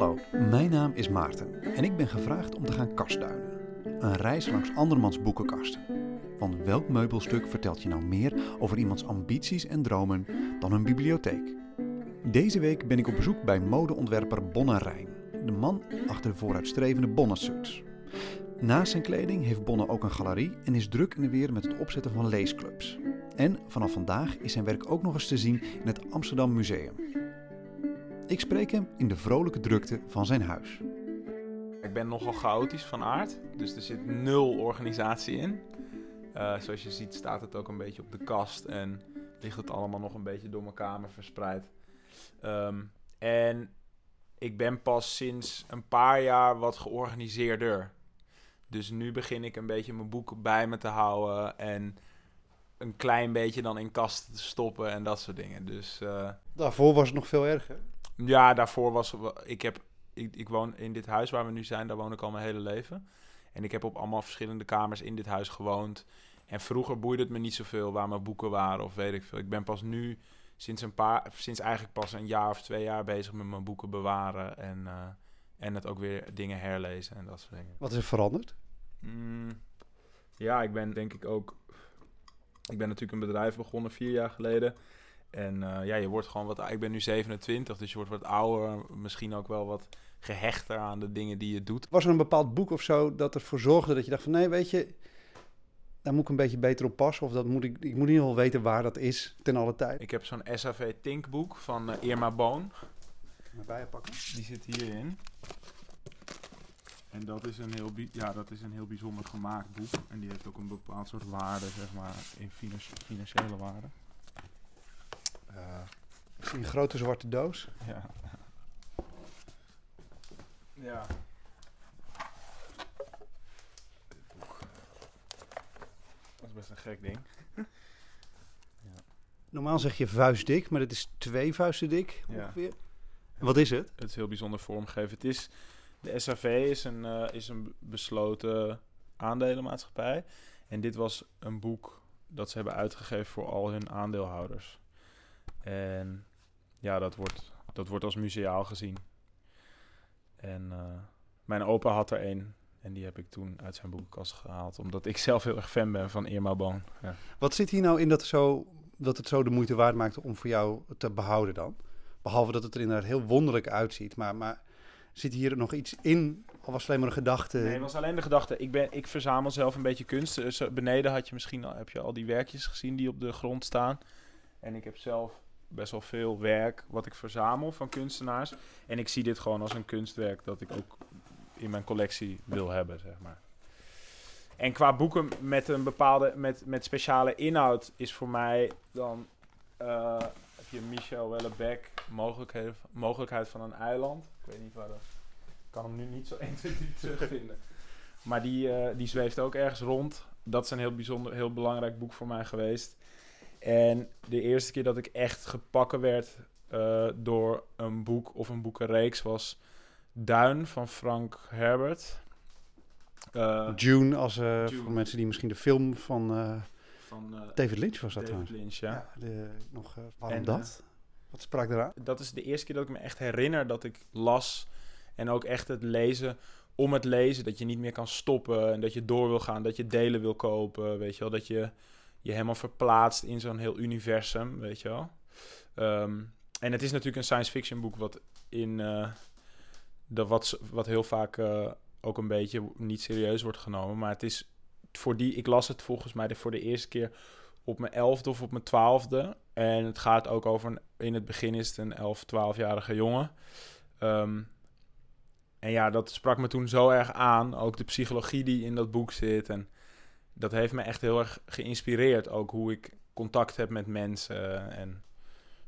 Hallo, mijn naam is Maarten en ik ben gevraagd om te gaan kastduinen. Een reis langs andermans boekenkasten. Want welk meubelstuk vertelt je nou meer over iemands ambities en dromen dan een bibliotheek? Deze week ben ik op bezoek bij modeontwerper Bonne Rijn, de man achter de vooruitstrevende Bonne Suits. Naast zijn kleding heeft Bonne ook een galerie en is druk in de weer met het opzetten van leesclubs. En vanaf vandaag is zijn werk ook nog eens te zien in het Amsterdam Museum. Ik spreek hem in de vrolijke drukte van zijn huis. Ik ben nogal chaotisch van aard, dus er zit nul organisatie in. Uh, zoals je ziet staat het ook een beetje op de kast en ligt het allemaal nog een beetje door mijn kamer verspreid. Um, en ik ben pas sinds een paar jaar wat georganiseerder. Dus nu begin ik een beetje mijn boeken bij me te houden en een klein beetje dan in kasten te stoppen en dat soort dingen. Dus, uh, Daarvoor was het nog veel erger. Ja, daarvoor was ik heb ik, ik woon in dit huis waar we nu zijn, daar woon ik al mijn hele leven. En ik heb op allemaal verschillende kamers in dit huis gewoond. En vroeger boeide het me niet zoveel waar mijn boeken waren of weet ik veel. Ik ben pas nu sinds een paar, sinds eigenlijk pas een jaar of twee jaar bezig met mijn boeken bewaren en, uh, en het ook weer dingen herlezen en dat soort dingen. Wat is er veranderd? Mm, ja, ik ben denk ik ook. Ik ben natuurlijk een bedrijf begonnen vier jaar geleden. En uh, ja, je wordt gewoon wat. Ik ben nu 27, dus je wordt wat ouder. Misschien ook wel wat gehechter aan de dingen die je doet. Was er een bepaald boek of zo dat ervoor zorgde dat je dacht van nee, weet je, daar moet ik een beetje beter op passen. Of dat moet ik, ik moet niet wel weten waar dat is ten alle tijd. Ik heb zo'n SAV Tink boek van uh, Irma Boon. Erbij pakken. Die zit hierin. En dat is, een heel, ja, dat is een heel bijzonder gemaakt boek. En die heeft ook een bepaald soort waarde, zeg maar, in financiële waarde. Uh, ik zie een grote zwarte doos. Ja. Ja. Dat is best een gek ding. ja. Normaal zeg je vuistdik, maar dit is twee vuisten dik ongeveer. En wat is het? Het is heel bijzonder vormgegeven. Het is, de SAV is een, uh, is een besloten aandelenmaatschappij. En dit was een boek dat ze hebben uitgegeven voor al hun aandeelhouders. En ja, dat wordt, dat wordt als museaal gezien. En uh, mijn opa had er een. En die heb ik toen uit zijn boekenkast gehaald. Omdat ik zelf heel erg fan ben van Irma Boon. Ja. Wat zit hier nou in dat, zo, dat het zo de moeite waard maakt om voor jou te behouden dan? Behalve dat het er inderdaad heel wonderlijk uitziet. Maar, maar zit hier nog iets in? Of was het alleen maar een gedachte? Nee, het was alleen de gedachte. Ik, ben, ik verzamel zelf een beetje kunst. Dus beneden had je misschien al, heb je al die werkjes gezien die op de grond staan. En ik heb zelf best wel veel werk wat ik verzamel van kunstenaars. En ik zie dit gewoon als een kunstwerk dat ik ook in mijn collectie wil hebben, zeg maar. En qua boeken met een bepaalde, met, met speciale inhoud is voor mij dan uh, heb je Michel Wellebeck, mogelijkheid, mogelijkheid van een eiland. Ik weet niet waar dat. Ik kan hem nu niet zo 1, 2, 3 terugvinden. Maar die, uh, die zweeft ook ergens rond. Dat is een heel bijzonder, heel belangrijk boek voor mij geweest. En de eerste keer dat ik echt gepakken werd uh, door een boek of een boekenreeks was Duin van Frank Herbert. Uh, June, als uh, June. voor mensen die misschien de film van, van David Lynch was dat David Lynch, ja. ja de, nog, waarom en, dat? Wat sprak eraan? Dat is de eerste keer dat ik me echt herinner dat ik las en ook echt het lezen om het lezen. Dat je niet meer kan stoppen en dat je door wil gaan, dat je delen wil kopen, weet je wel. Dat je je helemaal verplaatst in zo'n heel universum, weet je wel. Um, en het is natuurlijk een science fiction boek wat in uh, de wat, wat heel vaak uh, ook een beetje niet serieus wordt genomen. Maar het is voor die, ik las het volgens mij voor de eerste keer op mijn elfde of op mijn twaalfde. En het gaat ook over, in het begin is het een elf, twaalfjarige jongen. Um, en ja, dat sprak me toen zo erg aan. Ook de psychologie die in dat boek zit. En dat heeft me echt heel erg geïnspireerd. Ook hoe ik contact heb met mensen. En,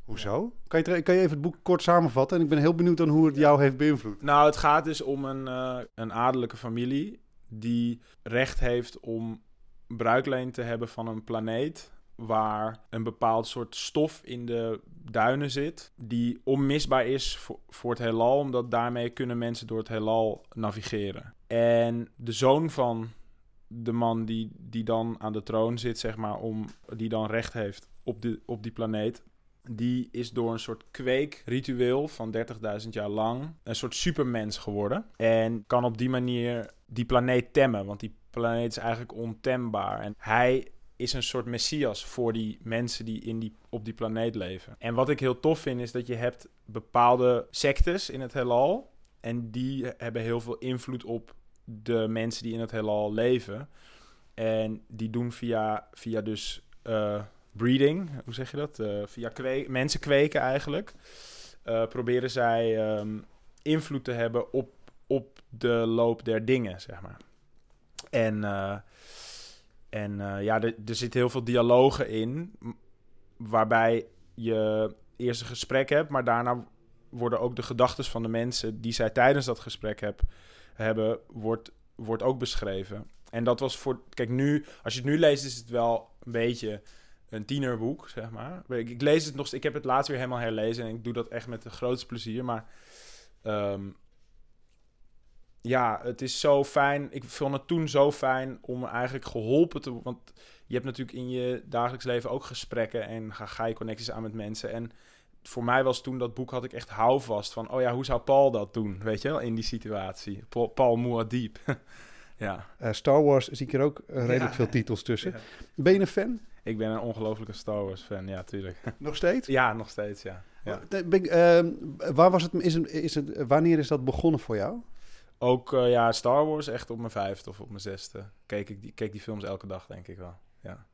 Hoezo? Kan je, kan je even het boek kort samenvatten? En ik ben heel benieuwd dan hoe het jou heeft beïnvloed. Nou, het gaat dus om een, uh, een adellijke familie die recht heeft om bruikleen te hebben van een planeet waar een bepaald soort stof in de duinen zit die onmisbaar is voor, voor het heelal, omdat daarmee kunnen mensen door het heelal navigeren. En de zoon van de man die, die dan aan de troon zit, zeg maar, om, die dan recht heeft op, de, op die planeet, die is door een soort kweekritueel van 30.000 jaar lang een soort supermens geworden. En kan op die manier die planeet temmen, want die planeet is eigenlijk ontembaar. En hij is een soort messias voor die mensen die, in die op die planeet leven. En wat ik heel tof vind is dat je hebt bepaalde sectes in het heelal. En die hebben heel veel invloed op de mensen die in het heelal leven. En die doen via, via dus uh, breeding, hoe zeg je dat? Uh, via kwe mensen kweken eigenlijk. Uh, proberen zij um, invloed te hebben op, op de loop der dingen, zeg maar. En, en ja, er, zitten heel veel dialogen in, waarbij je eerst een gesprek hebt, maar daarna worden ook de gedachten van de mensen die zij tijdens dat gesprek heb, hebben, wordt, wordt ook beschreven. En dat was voor. Kijk, nu, als je het nu leest, is het wel een beetje een tienerboek, zeg maar. Ik, ik lees het nog. Ik heb het laatst weer helemaal herlezen en ik doe dat echt met de grootste plezier. Maar um, ja, het is zo fijn. Ik vond het toen zo fijn om eigenlijk geholpen te Want je hebt natuurlijk in je dagelijks leven ook gesprekken en ga, ga je connecties aan met mensen. En voor mij was toen dat boek had ik echt houvast van, oh ja, hoe zou Paul dat doen, weet je wel, in die situatie. Paul, Paul Muad'Dib. ja. Uh, Star Wars zie ik er ook uh, redelijk ja. veel titels tussen. Ja. Ben je een fan? Ik ben een ongelofelijke Star Wars fan, ja, tuurlijk. Nog steeds? Ja, nog steeds, ja. ja. Uh, waar was het, is het, is het, wanneer is dat begonnen voor jou? Ook uh, ja, Star Wars echt op mijn vijfde of op mijn zesde. Keek ik die, keek die films elke dag, denk ik wel. Ja.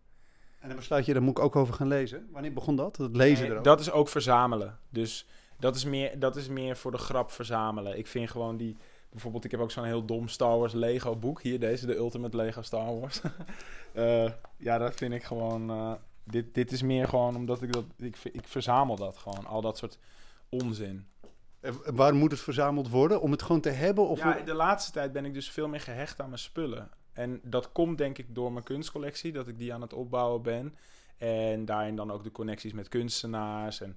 En dan besluit je, daar moet ik ook over gaan lezen. Wanneer begon dat? Het lezen nee, Dat is ook verzamelen. Dus dat is, meer, dat is meer voor de grap verzamelen. Ik vind gewoon die... Bijvoorbeeld, ik heb ook zo'n heel dom Star Wars Lego boek. Hier, deze, de Ultimate Lego Star Wars. uh, ja, dat vind ik gewoon... Uh, dit, dit is meer gewoon omdat ik dat... Ik, ik verzamel dat gewoon. Al dat soort onzin. En waar moet het verzameld worden? Om het gewoon te hebben? Of ja, de laatste tijd ben ik dus veel meer gehecht aan mijn spullen. En dat komt denk ik door mijn kunstcollectie, dat ik die aan het opbouwen ben. En daarin dan ook de connecties met kunstenaars. En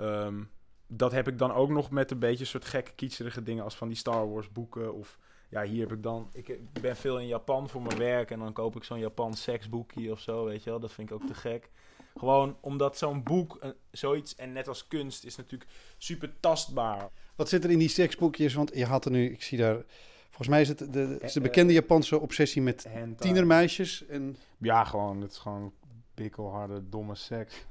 um, dat heb ik dan ook nog met een beetje soort gekke, kietserige dingen als van die Star Wars boeken. Of ja, hier heb ik dan... Ik ben veel in Japan voor mijn werk en dan koop ik zo'n Japan seksboekje of zo, weet je wel. Dat vind ik ook te gek. Gewoon omdat zo'n boek, uh, zoiets, en net als kunst, is natuurlijk super tastbaar. Wat zit er in die seksboekjes? Want je had er nu, ik zie daar Volgens mij is het de, is de bekende Japanse obsessie met tienermeisjes. En... Ja, gewoon. Het is gewoon pikkelharde, domme seks.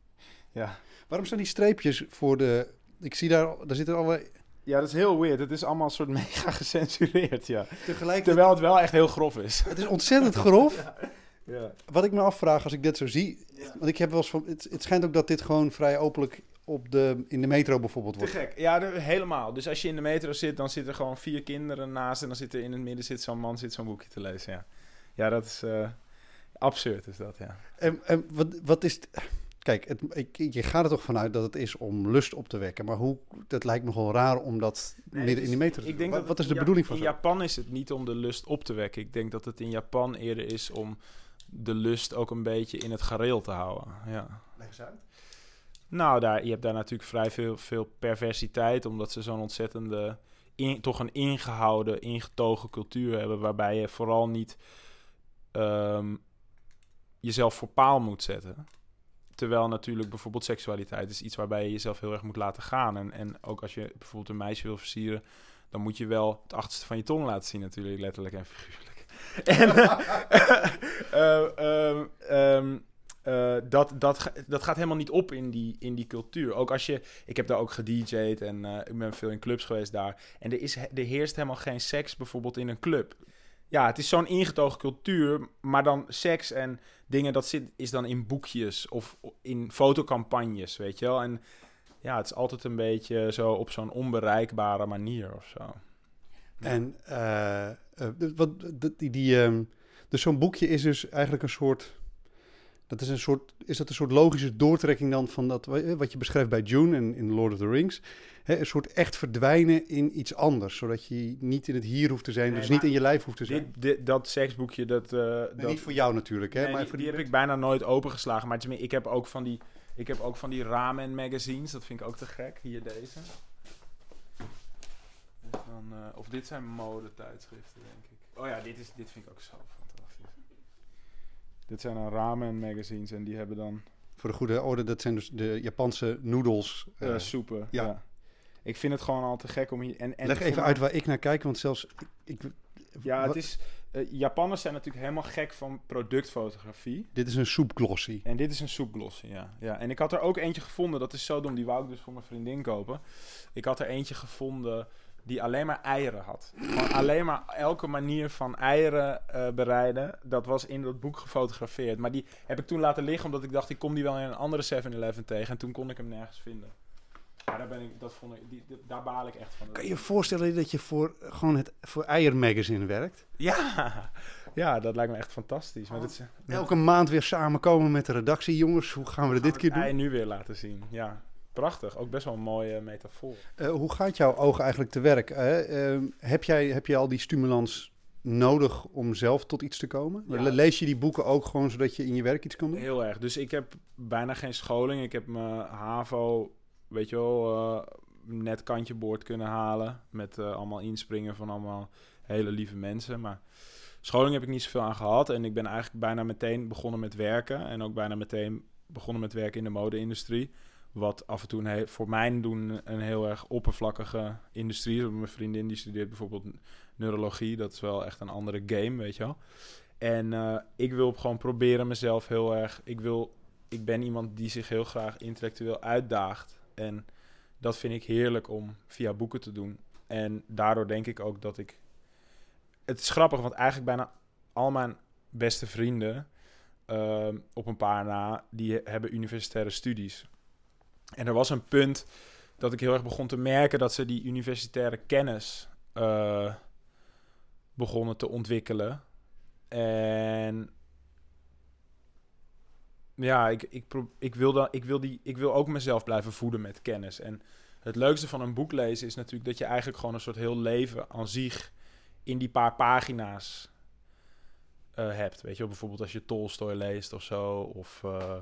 ja. Waarom zijn die streepjes voor de... Ik zie daar, daar zitten allerlei... Ja, dat is heel weird. Het is allemaal een soort mega gecensureerd, ja. Tegelijk Terwijl het wel echt heel grof is. Het is ontzettend grof. ja. Ja. Wat ik me afvraag als ik dit zo zie... Want ik heb wel eens van... Het, het schijnt ook dat dit gewoon vrij openlijk op de, in de metro bijvoorbeeld wordt. Te gek. Ja, de, helemaal. Dus als je in de metro zit, dan zitten er gewoon vier kinderen naast. En dan zit er in het midden zit zo'n man zit zo'n boekje te lezen. Ja, ja dat is uh, absurd, is dat, ja. En, en wat, wat is... Kijk, het, ik, je gaat er toch vanuit dat het is om lust op te wekken. Maar hoe, dat lijkt nogal raar om dat nee, midden in die metro te ik denk wat, wat is de bedoeling van In Japan is het niet om de lust op te wekken. Ik denk dat het in Japan eerder is om de lust ook een beetje in het gareel te houden. Ja. Leg eens uit. Nou, daar, je hebt daar natuurlijk vrij veel, veel perversiteit, omdat ze zo'n ontzettende, toch een ingehouden, ingetogen cultuur hebben, waarbij je vooral niet um, jezelf voor paal moet zetten. Terwijl natuurlijk bijvoorbeeld seksualiteit is iets waarbij je jezelf heel erg moet laten gaan. En, en ook als je bijvoorbeeld een meisje wil versieren, dan moet je wel het achterste van je tong laten zien natuurlijk, letterlijk en figuurlijk. en, uh, um, um, uh, dat, dat, dat gaat helemaal niet op in die, in die cultuur. Ook als je... Ik heb daar ook gedj'd en uh, ik ben veel in clubs geweest daar. En er, is, er heerst helemaal geen seks bijvoorbeeld in een club. Ja, het is zo'n ingetogen cultuur, maar dan seks en dingen, dat zit, is dan in boekjes of in fotocampagnes, weet je wel. En ja, het is altijd een beetje zo op zo'n onbereikbare manier of zo. En uh, wat, die, die, um, dus zo'n boekje is dus eigenlijk een soort dat is, een soort, is dat een soort logische doortrekking dan van dat, wat je beschrijft bij June en in Lord of the Rings? Hè, een soort echt verdwijnen in iets anders, zodat je niet in het hier hoeft te zijn, dus niet in je lijf hoeft te zijn. Dit, dit, dat seksboekje, dat, uh, dat... Niet voor jou natuurlijk, hè? Nee, maar die, die heb ik bijna nooit opengeslagen, maar ik heb ook van die, ik heb ook van die ramen magazines, dat vind ik ook te gek. Hier deze. Dan, uh, of dit zijn modetijdschriften, denk ik. Oh ja, dit, is, dit vind ik ook zo dit zijn dan ramen magazines en die hebben dan Voor de goede orde, dat zijn dus de Japanse noedels. Uh, eh, soepen. ja. Ja. Ik vind het gewoon al te gek om hier... En, en leg even uit waar ik naar kijk, want zelfs... Ik, ik- Ja, het is... eh, Japanners zijn natuurlijk helemaal gek van productfotografie. Dit is een soepglossy. En dit is een soepglossy, ja. ja. En ik had er ook eentje gevonden, dat is zo dom, die wou ik dus voor mijn vriendin kopen. Ik had er eentje gevonden die alleen maar eieren had. Gewoon alleen maar elke manier van eieren eh, bereiden, dat was in dat boek gefotografeerd. Maar die heb ik toen laten liggen, omdat ik dacht, ik kom die wel in een andere 7-Eleven tegen. En toen kon ik hem nergens vinden. Maar daar, ben ik, dat vond ik, die, daar baal ik echt van. Kan je je voorstellen dat je voor, gewoon het, voor Eiermagazine werkt? Ja, ja, dat lijkt me echt fantastisch. Maar dit is, Elke maand weer samenkomen met de redactie. Jongens, hoe gaan we dit keer Ei doen? nu weer laten zien, ja. Prachtig, ook best wel een mooie metafoor. Eh, hoe gaat jouw oog eigenlijk te werk? hè? Ehm, heb, jij, heb je al die stimulans nodig om zelf tot iets te komen? Ja. Lees je die boeken ook gewoon zodat je in je werk iets kan doen? Heel erg. Dus ik heb bijna geen scholing. Ik heb mijn HAVO, weet je wel, eh, net kantje boord kunnen halen. Met eh, allemaal inspringen van allemaal hele lieve mensen. Maar scholing heb ik niet zoveel aan gehad. En ik ben eigenlijk bijna meteen begonnen met werken. En ook bijna meteen begonnen met werken in de mode-industrie. Wat af en toe voor mijn doen een heel erg oppervlakkige industrie is. Mijn vriendin die studeert bijvoorbeeld neurologie. Dat is wel echt een andere game, weet je wel. En eh, ik wil gewoon proberen mezelf heel erg. Ik, wil, ik ben iemand die zich heel graag intellectueel uitdaagt. En dat vind ik heerlijk om via boeken te doen. En daardoor denk ik ook dat ik. Het is grappig, want eigenlijk bijna al mijn beste vrienden, ehm, op een paar na, die hebben universitaire studies. En er was een punt dat ik heel erg begon te merken dat ze die universitaire kennis eh, begonnen te ontwikkelen. En ja, ik, ik, ik, wil dan, ik, wil die, ik wil ook mezelf blijven voeden met kennis. En het leukste van een boek lezen is natuurlijk dat je eigenlijk gewoon een soort heel leven aan zich in die paar pagina's eh, hebt. Weet je bijvoorbeeld als je Tolstoy leest of zo. Of eh,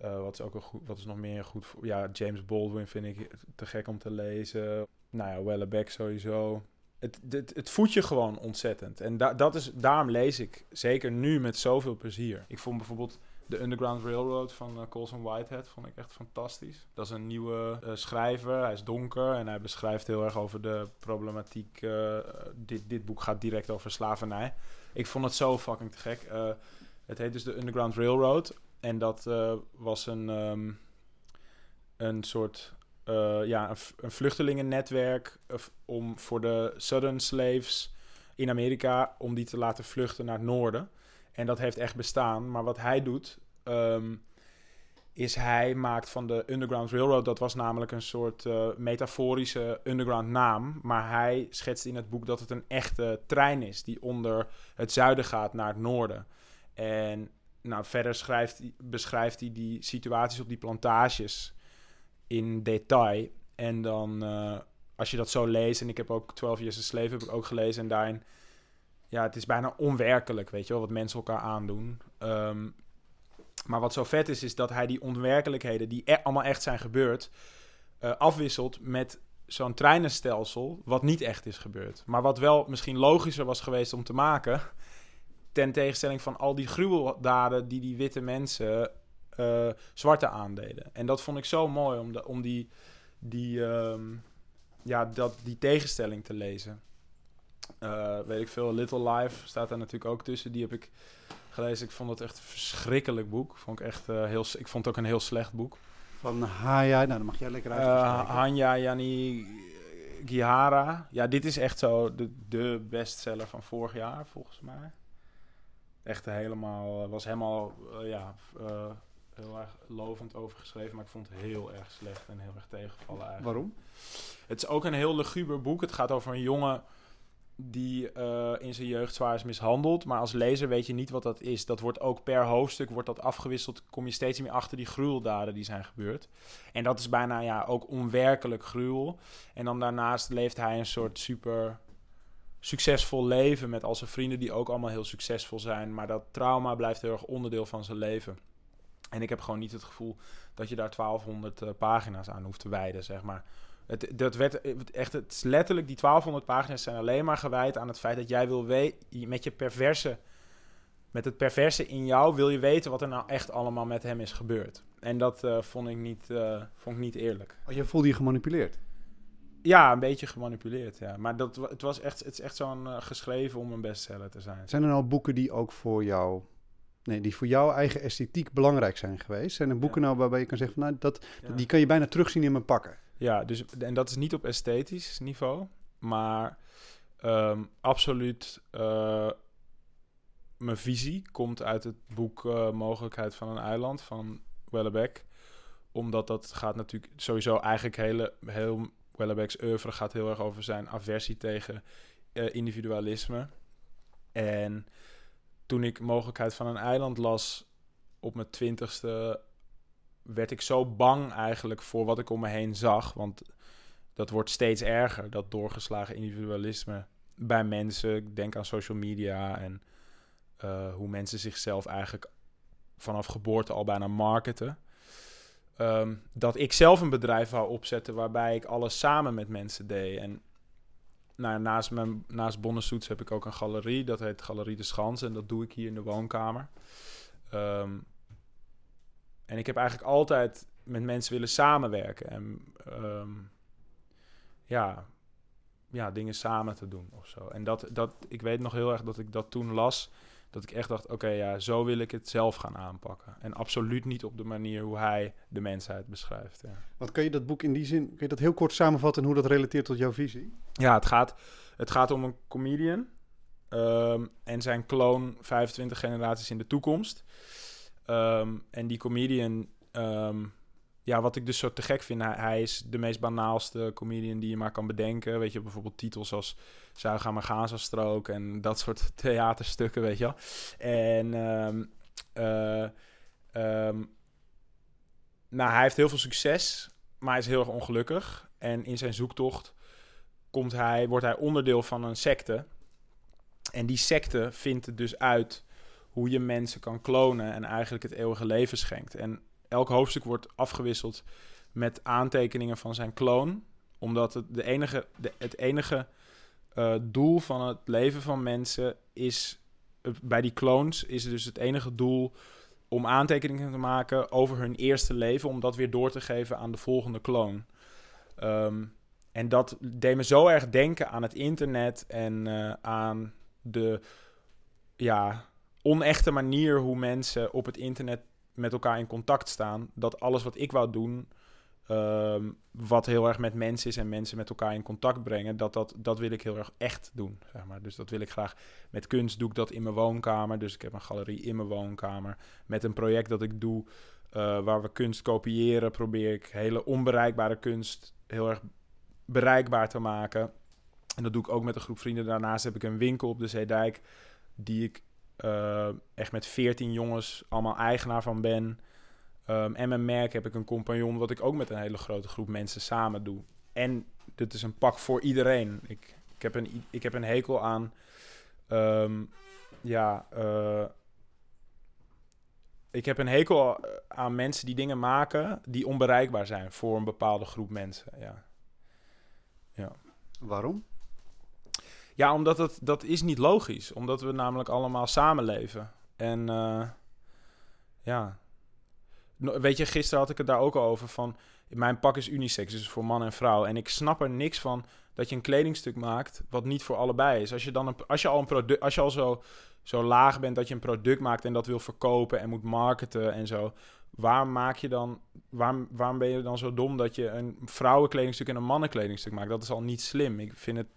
eh, wat is ook een goed, wat is nog meer goed voor? Ja, James Baldwin vind ik te gek om te lezen. Nou ja, Wellebeck sowieso. Het, het, het voedt je gewoon ontzettend. En da, dat is, daarom lees ik zeker nu met zoveel plezier. Ik vond bijvoorbeeld de Underground Railroad van uh, Colson Whitehead vond ik echt fantastisch. Dat is een nieuwe eh, schrijver. Hij is donker en hij beschrijft heel erg over de problematiek. eh, dit, dit boek gaat direct over slavernij. Ik vond het zo fucking te gek. Eh, het heet dus de Underground Railroad. En dat eh, was een, ehm, een soort eh, ja, een, vluchtelingennetwerk om voor de Southern slaves in Amerika om die te laten vluchten naar het noorden. En dat heeft echt bestaan. Maar wat hij doet, ehm, is hij maakt van de Underground Railroad, dat was namelijk een soort eh, metaforische underground naam. Maar hij schetst in het boek dat het een echte trein is die onder het zuiden gaat naar het noorden. En nou, verder schrijft, beschrijft hij die situaties op die plantages in detail. En dan, eh, als je dat zo leest, en ik heb ook 12 Years a Slave heb ik ook gelezen, en daarin, ja, het is bijna onwerkelijk, weet je wel, wat mensen elkaar aandoen. Ehm, maar wat zo vet is, is dat hij die onwerkelijkheden, die e- allemaal echt zijn gebeurd, eh, afwisselt met zo'n treinenstelsel, wat niet echt is gebeurd. Maar wat wel misschien logischer was geweest om te maken, ten tegenstelling van al die gruweldaden die die witte mensen eh, zwarte aandeden. En dat vond ik zo mooi om, de, om die, die, ehm, ja, dat, die tegenstelling te lezen. Eh, weet ik veel, Little Life staat daar natuurlijk ook tussen. Die heb ik gelezen. Ik vond het echt een verschrikkelijk boek. Vond ik, echt, eh, heel, ik vond het ook een heel slecht boek. Van Haya, nou dan mag jij lekker uit. Hanya Yani Gihara. Ja, dit is echt zo de, de bestseller van vorig jaar, volgens mij. Echt helemaal, was helemaal, eh, ja, eh, heel erg lovend over geschreven. Maar ik vond het heel erg slecht en heel erg tegengevallen eigenlijk. Waarom? Het is ook een heel luguber boek. Het gaat over een jongen die eh, in zijn jeugd zwaar is mishandeld. Maar als lezer weet je niet wat dat is. Dat wordt ook per hoofdstuk wordt dat afgewisseld. Kom je steeds meer achter die gruweldaden die zijn gebeurd. En dat is bijna ja, ook onwerkelijk gruwel. En dan daarnaast leeft hij een soort super succesvol leven met al zijn vrienden die ook allemaal heel succesvol zijn. Maar dat trauma blijft heel erg onderdeel van zijn leven. En ik heb gewoon niet het gevoel dat je daar 1200 eh, pagina's aan hoeft te wijden, zeg maar. Het, dat werd echt, het is letterlijk, die 1200 pagina's zijn alleen maar gewijd aan het feit dat jij wil weten, met je perverse, met het perverse in jou wil je weten wat er nou echt allemaal met hem is gebeurd. en dat eh, vond, ik niet, eh, vond ik niet eerlijk. Oh, je voelde je gemanipuleerd? Ja, een beetje gemanipuleerd, ja. Maar dat, het, was echt, het is echt zo'n eh, geschreven om een bestseller te zijn. Zijn er nou boeken die ook voor jou... Nee, die voor jouw eigen esthetiek belangrijk zijn geweest? Zijn er boeken Ja. nou waarbij je kan zeggen van... Nou, dat, Ja. die kan je bijna terugzien in mijn pakken? Ja, dus, en dat is niet op esthetisch niveau, maar ehm, absoluut eh, mijn visie komt uit het boek eh, Mogelijkheid van een eiland van Wellebeck. Omdat dat gaat natuurlijk sowieso eigenlijk hele, heel Wellebeck's oeuvre gaat heel erg over zijn aversie tegen eh, individualisme. En toen ik Mogelijkheid van een eiland las op mijn twintigste werd ik zo bang eigenlijk voor wat ik om me heen zag. Want dat wordt steeds erger, dat doorgeslagen individualisme bij mensen. Ik denk aan social media en eh, hoe mensen zichzelf eigenlijk vanaf geboorte al bijna marketen. Ehm, dat ik zelf een bedrijf wou opzetten waarbij ik alles samen met mensen deed. En nou, naast, mijn, naast heb ik ook een galerie, dat heet Galerie de Schans. En dat doe ik hier in de woonkamer. Ehm, en ik heb eigenlijk altijd met mensen willen samenwerken. En ehm, ja, ja, dingen samen te doen of zo. En dat, dat, ik weet nog heel erg dat ik dat toen las. Dat ik echt dacht, oké, ja, zo wil ik het zelf gaan aanpakken. En absoluut niet op de manier hoe hij de mensheid beschrijft. Ja, Want kan je dat boek in die zin... Kun je dat heel kort samenvatten en hoe dat relateert tot jouw visie? ja het, gaat, het gaat om een comedian. ehm, en zijn kloon 25 generaties in de toekomst. Ehm, en die comedian, ehm, ja, wat ik dus zo te gek vind, hij, hij is de meest banaalste comedian die je maar kan bedenken. Weet je, bijvoorbeeld titels als Zuiga maar Gaza-strook en dat soort theaterstukken, weet je wel. En ehm, nou, hij heeft heel veel succes, maar hij is heel erg ongelukkig. En in zijn zoektocht komt hij, wordt hij onderdeel van een secte. En die secte vindt het dus uit hoe je mensen kan klonen en eigenlijk het eeuwige leven schenkt. En elk hoofdstuk wordt afgewisseld met aantekeningen van zijn kloon. Omdat het, de enige, de, het enige eh, doel van het leven van mensen is... bij die clones is dus het enige doel om aantekeningen te maken over hun eerste leven... om dat weer door te geven aan de volgende kloon. Ehm, en dat deed me zo erg denken aan het internet en eh, aan de... Ja, onechte manier hoe mensen op het internet met elkaar in contact staan. Dat alles wat ik wou doen, ehm, wat heel erg met mensen is en mensen met elkaar in contact brengen, dat, dat, dat wil ik heel erg echt doen. Zeg maar. Dus dat wil ik graag. Met kunst doe ik dat in mijn woonkamer. Dus ik heb een galerie in mijn woonkamer. Met een project dat ik doe eh, waar we kunst kopiëren, probeer ik hele onbereikbare kunst heel erg bereikbaar te maken. En dat doe ik ook met een groep vrienden. Daarnaast heb ik een winkel op de Zeedijk, die ik eh, echt met 14 jongens allemaal eigenaar van ben. Ehm, en mijn merk heb ik een compagnon, wat ik ook met een hele grote groep mensen samen doe. En dit is een pak voor iedereen. Ik, ik, heb, een, ik heb een hekel aan. ehm, ja, eh, ik heb een hekel aan mensen die dingen maken die onbereikbaar zijn voor een bepaalde groep mensen. Ja. Waarom? Ja, omdat het, dat is niet logisch. Omdat we namelijk allemaal samenleven. En eh, ja. Weet je, gisteren had ik het daar ook al over van... Mijn pak is unisex, dus voor man en vrouw. En ik snap er niks van dat je een kledingstuk maakt wat niet voor allebei is. Als je, dan een, als je al, een product, als je al zo, zo laag bent dat je een product maakt en dat wil verkopen en moet marketen en zo... Waar maak je dan, waarom, waarom ben je dan zo dom dat je een vrouwenkledingstuk en een mannenkledingstuk maakt? Dat is al niet slim. Ik vind het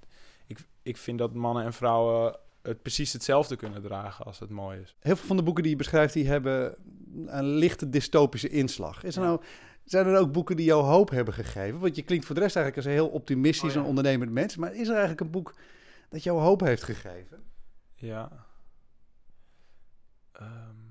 ik, ik vind dat mannen en vrouwen het precies hetzelfde kunnen dragen als het mooi is. Heel veel van de boeken die je beschrijft, die hebben een lichte dystopische inslag. Is er Ja. nou, zijn er ook boeken die jou hoop hebben gegeven? Want je klinkt voor de rest eigenlijk als een heel optimistisch Oh ja. en ondernemend mens. Maar is er eigenlijk een boek dat jou hoop heeft gegeven? Ja. Ehm.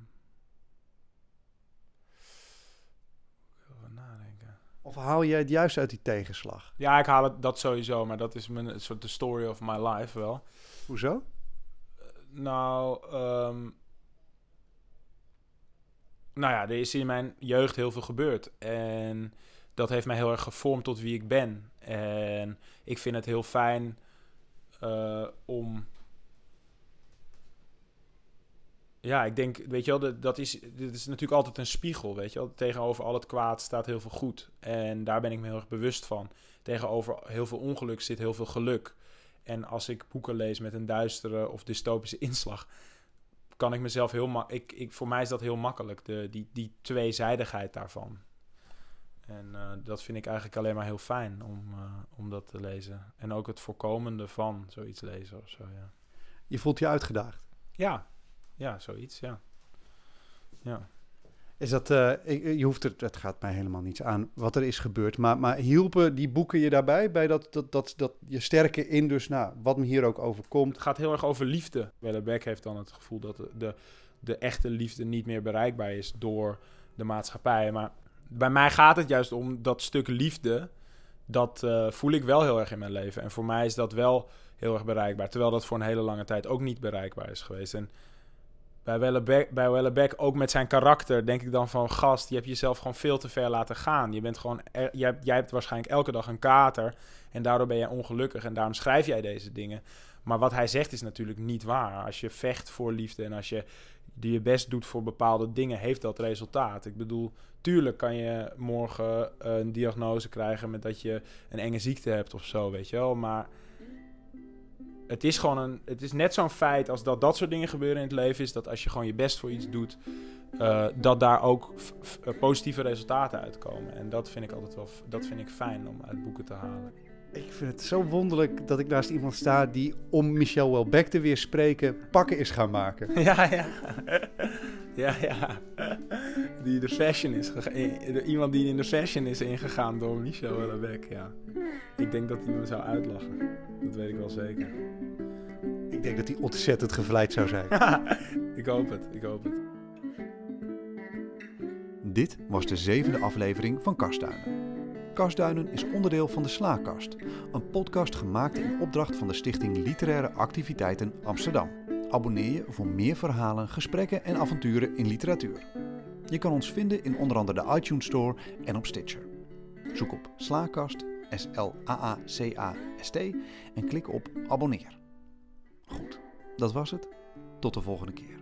Ik wil even nadenken. Of haal jij het juist uit die tegenslag? Ja, ik haal het dat sowieso, maar dat is mijn soort de story of my life wel. Hoezo? Nou, ehm, nou ja, er is in mijn jeugd heel veel gebeurd. En dat heeft mij heel erg gevormd tot wie ik ben. En ik vind het heel fijn eh, om Ja, ik denk, weet je wel, dat, dat is, dit is natuurlijk altijd een spiegel, weet je wel. Tegenover al het kwaad staat heel veel goed. En daar ben ik me heel erg bewust van. Tegenover heel veel ongeluk zit heel veel geluk. En als ik boeken lees met een duistere of dystopische inslag, kan ik mezelf heel makkelijk. Ik, ik, voor mij is dat heel makkelijk, de, die, die tweezijdigheid daarvan. En uh, dat vind ik eigenlijk alleen maar heel fijn om, uh, om dat te lezen. En ook het voorkomende van zoiets lezen of zo, ja. Je voelt je uitgedaagd? Ja, ja, zoiets, ja. Ja. Is dat, uh, je hoeft het, het gaat mij helemaal niets aan wat er is gebeurd, maar, maar hielpen die boeken je daarbij, bij dat, dat, dat, dat je sterke in, dus nou, wat me hier ook overkomt? Het gaat heel erg over liefde. Wellebeck heeft dan het gevoel dat de, de, de echte liefde niet meer bereikbaar is door de maatschappij. Maar bij mij gaat het juist om dat stuk liefde, dat uh, voel ik wel heel erg in mijn leven. En voor mij is dat wel heel erg bereikbaar, terwijl dat voor een hele lange tijd ook niet bereikbaar is geweest. En bij Wellebeck, bij Wellebeck, ook met zijn karakter, denk ik dan van... gast, je hebt jezelf gewoon veel te ver laten gaan. Je bent gewoon... Er, jij, hebt, jij hebt waarschijnlijk elke dag een kater... en daardoor ben jij ongelukkig en daarom schrijf jij deze dingen. Maar wat hij zegt is natuurlijk niet waar. Als je vecht voor liefde en als je je best doet voor bepaalde dingen... heeft dat resultaat. Ik bedoel, tuurlijk kan je morgen een diagnose krijgen... met dat je een enge ziekte hebt of zo, weet je wel. Maar het is gewoon een. Het is net zo'n feit als dat dat soort dingen gebeuren in het leven is. Dat als je gewoon je best voor iets doet. Uh, dat daar ook positieve resultaten uitkomen. En dat vind ik altijd wel. Dat vind ik fijn om uit boeken te halen. Ik vind het zo wonderlijk dat ik naast iemand sta die om Michel Welbeck te weer spreken pakken is gaan maken. Ja, ja. Ja, ja. Die de fashion is Iemand die in de fashion is ingegaan door Michel Welbeck, ja. Ik denk dat hij me zou uitlachen. Dat weet ik wel zeker. Ik denk dat hij ontzettend gevleid zou zijn. ik hoop het, ik hoop het. Dit was de zevende aflevering van Kastduinen. Kastduinen is onderdeel van de Slaakast, een podcast gemaakt in opdracht van de Stichting Literaire Activiteiten Amsterdam. Abonneer je voor meer verhalen, gesprekken en avonturen in literatuur. Je kan ons vinden in onder andere de iTunes Store en op Stitcher. Zoek op Slaakast, S-L-A-A-C-A-S-T en klik op abonneer. Goed, dat was het. Tot de volgende keer.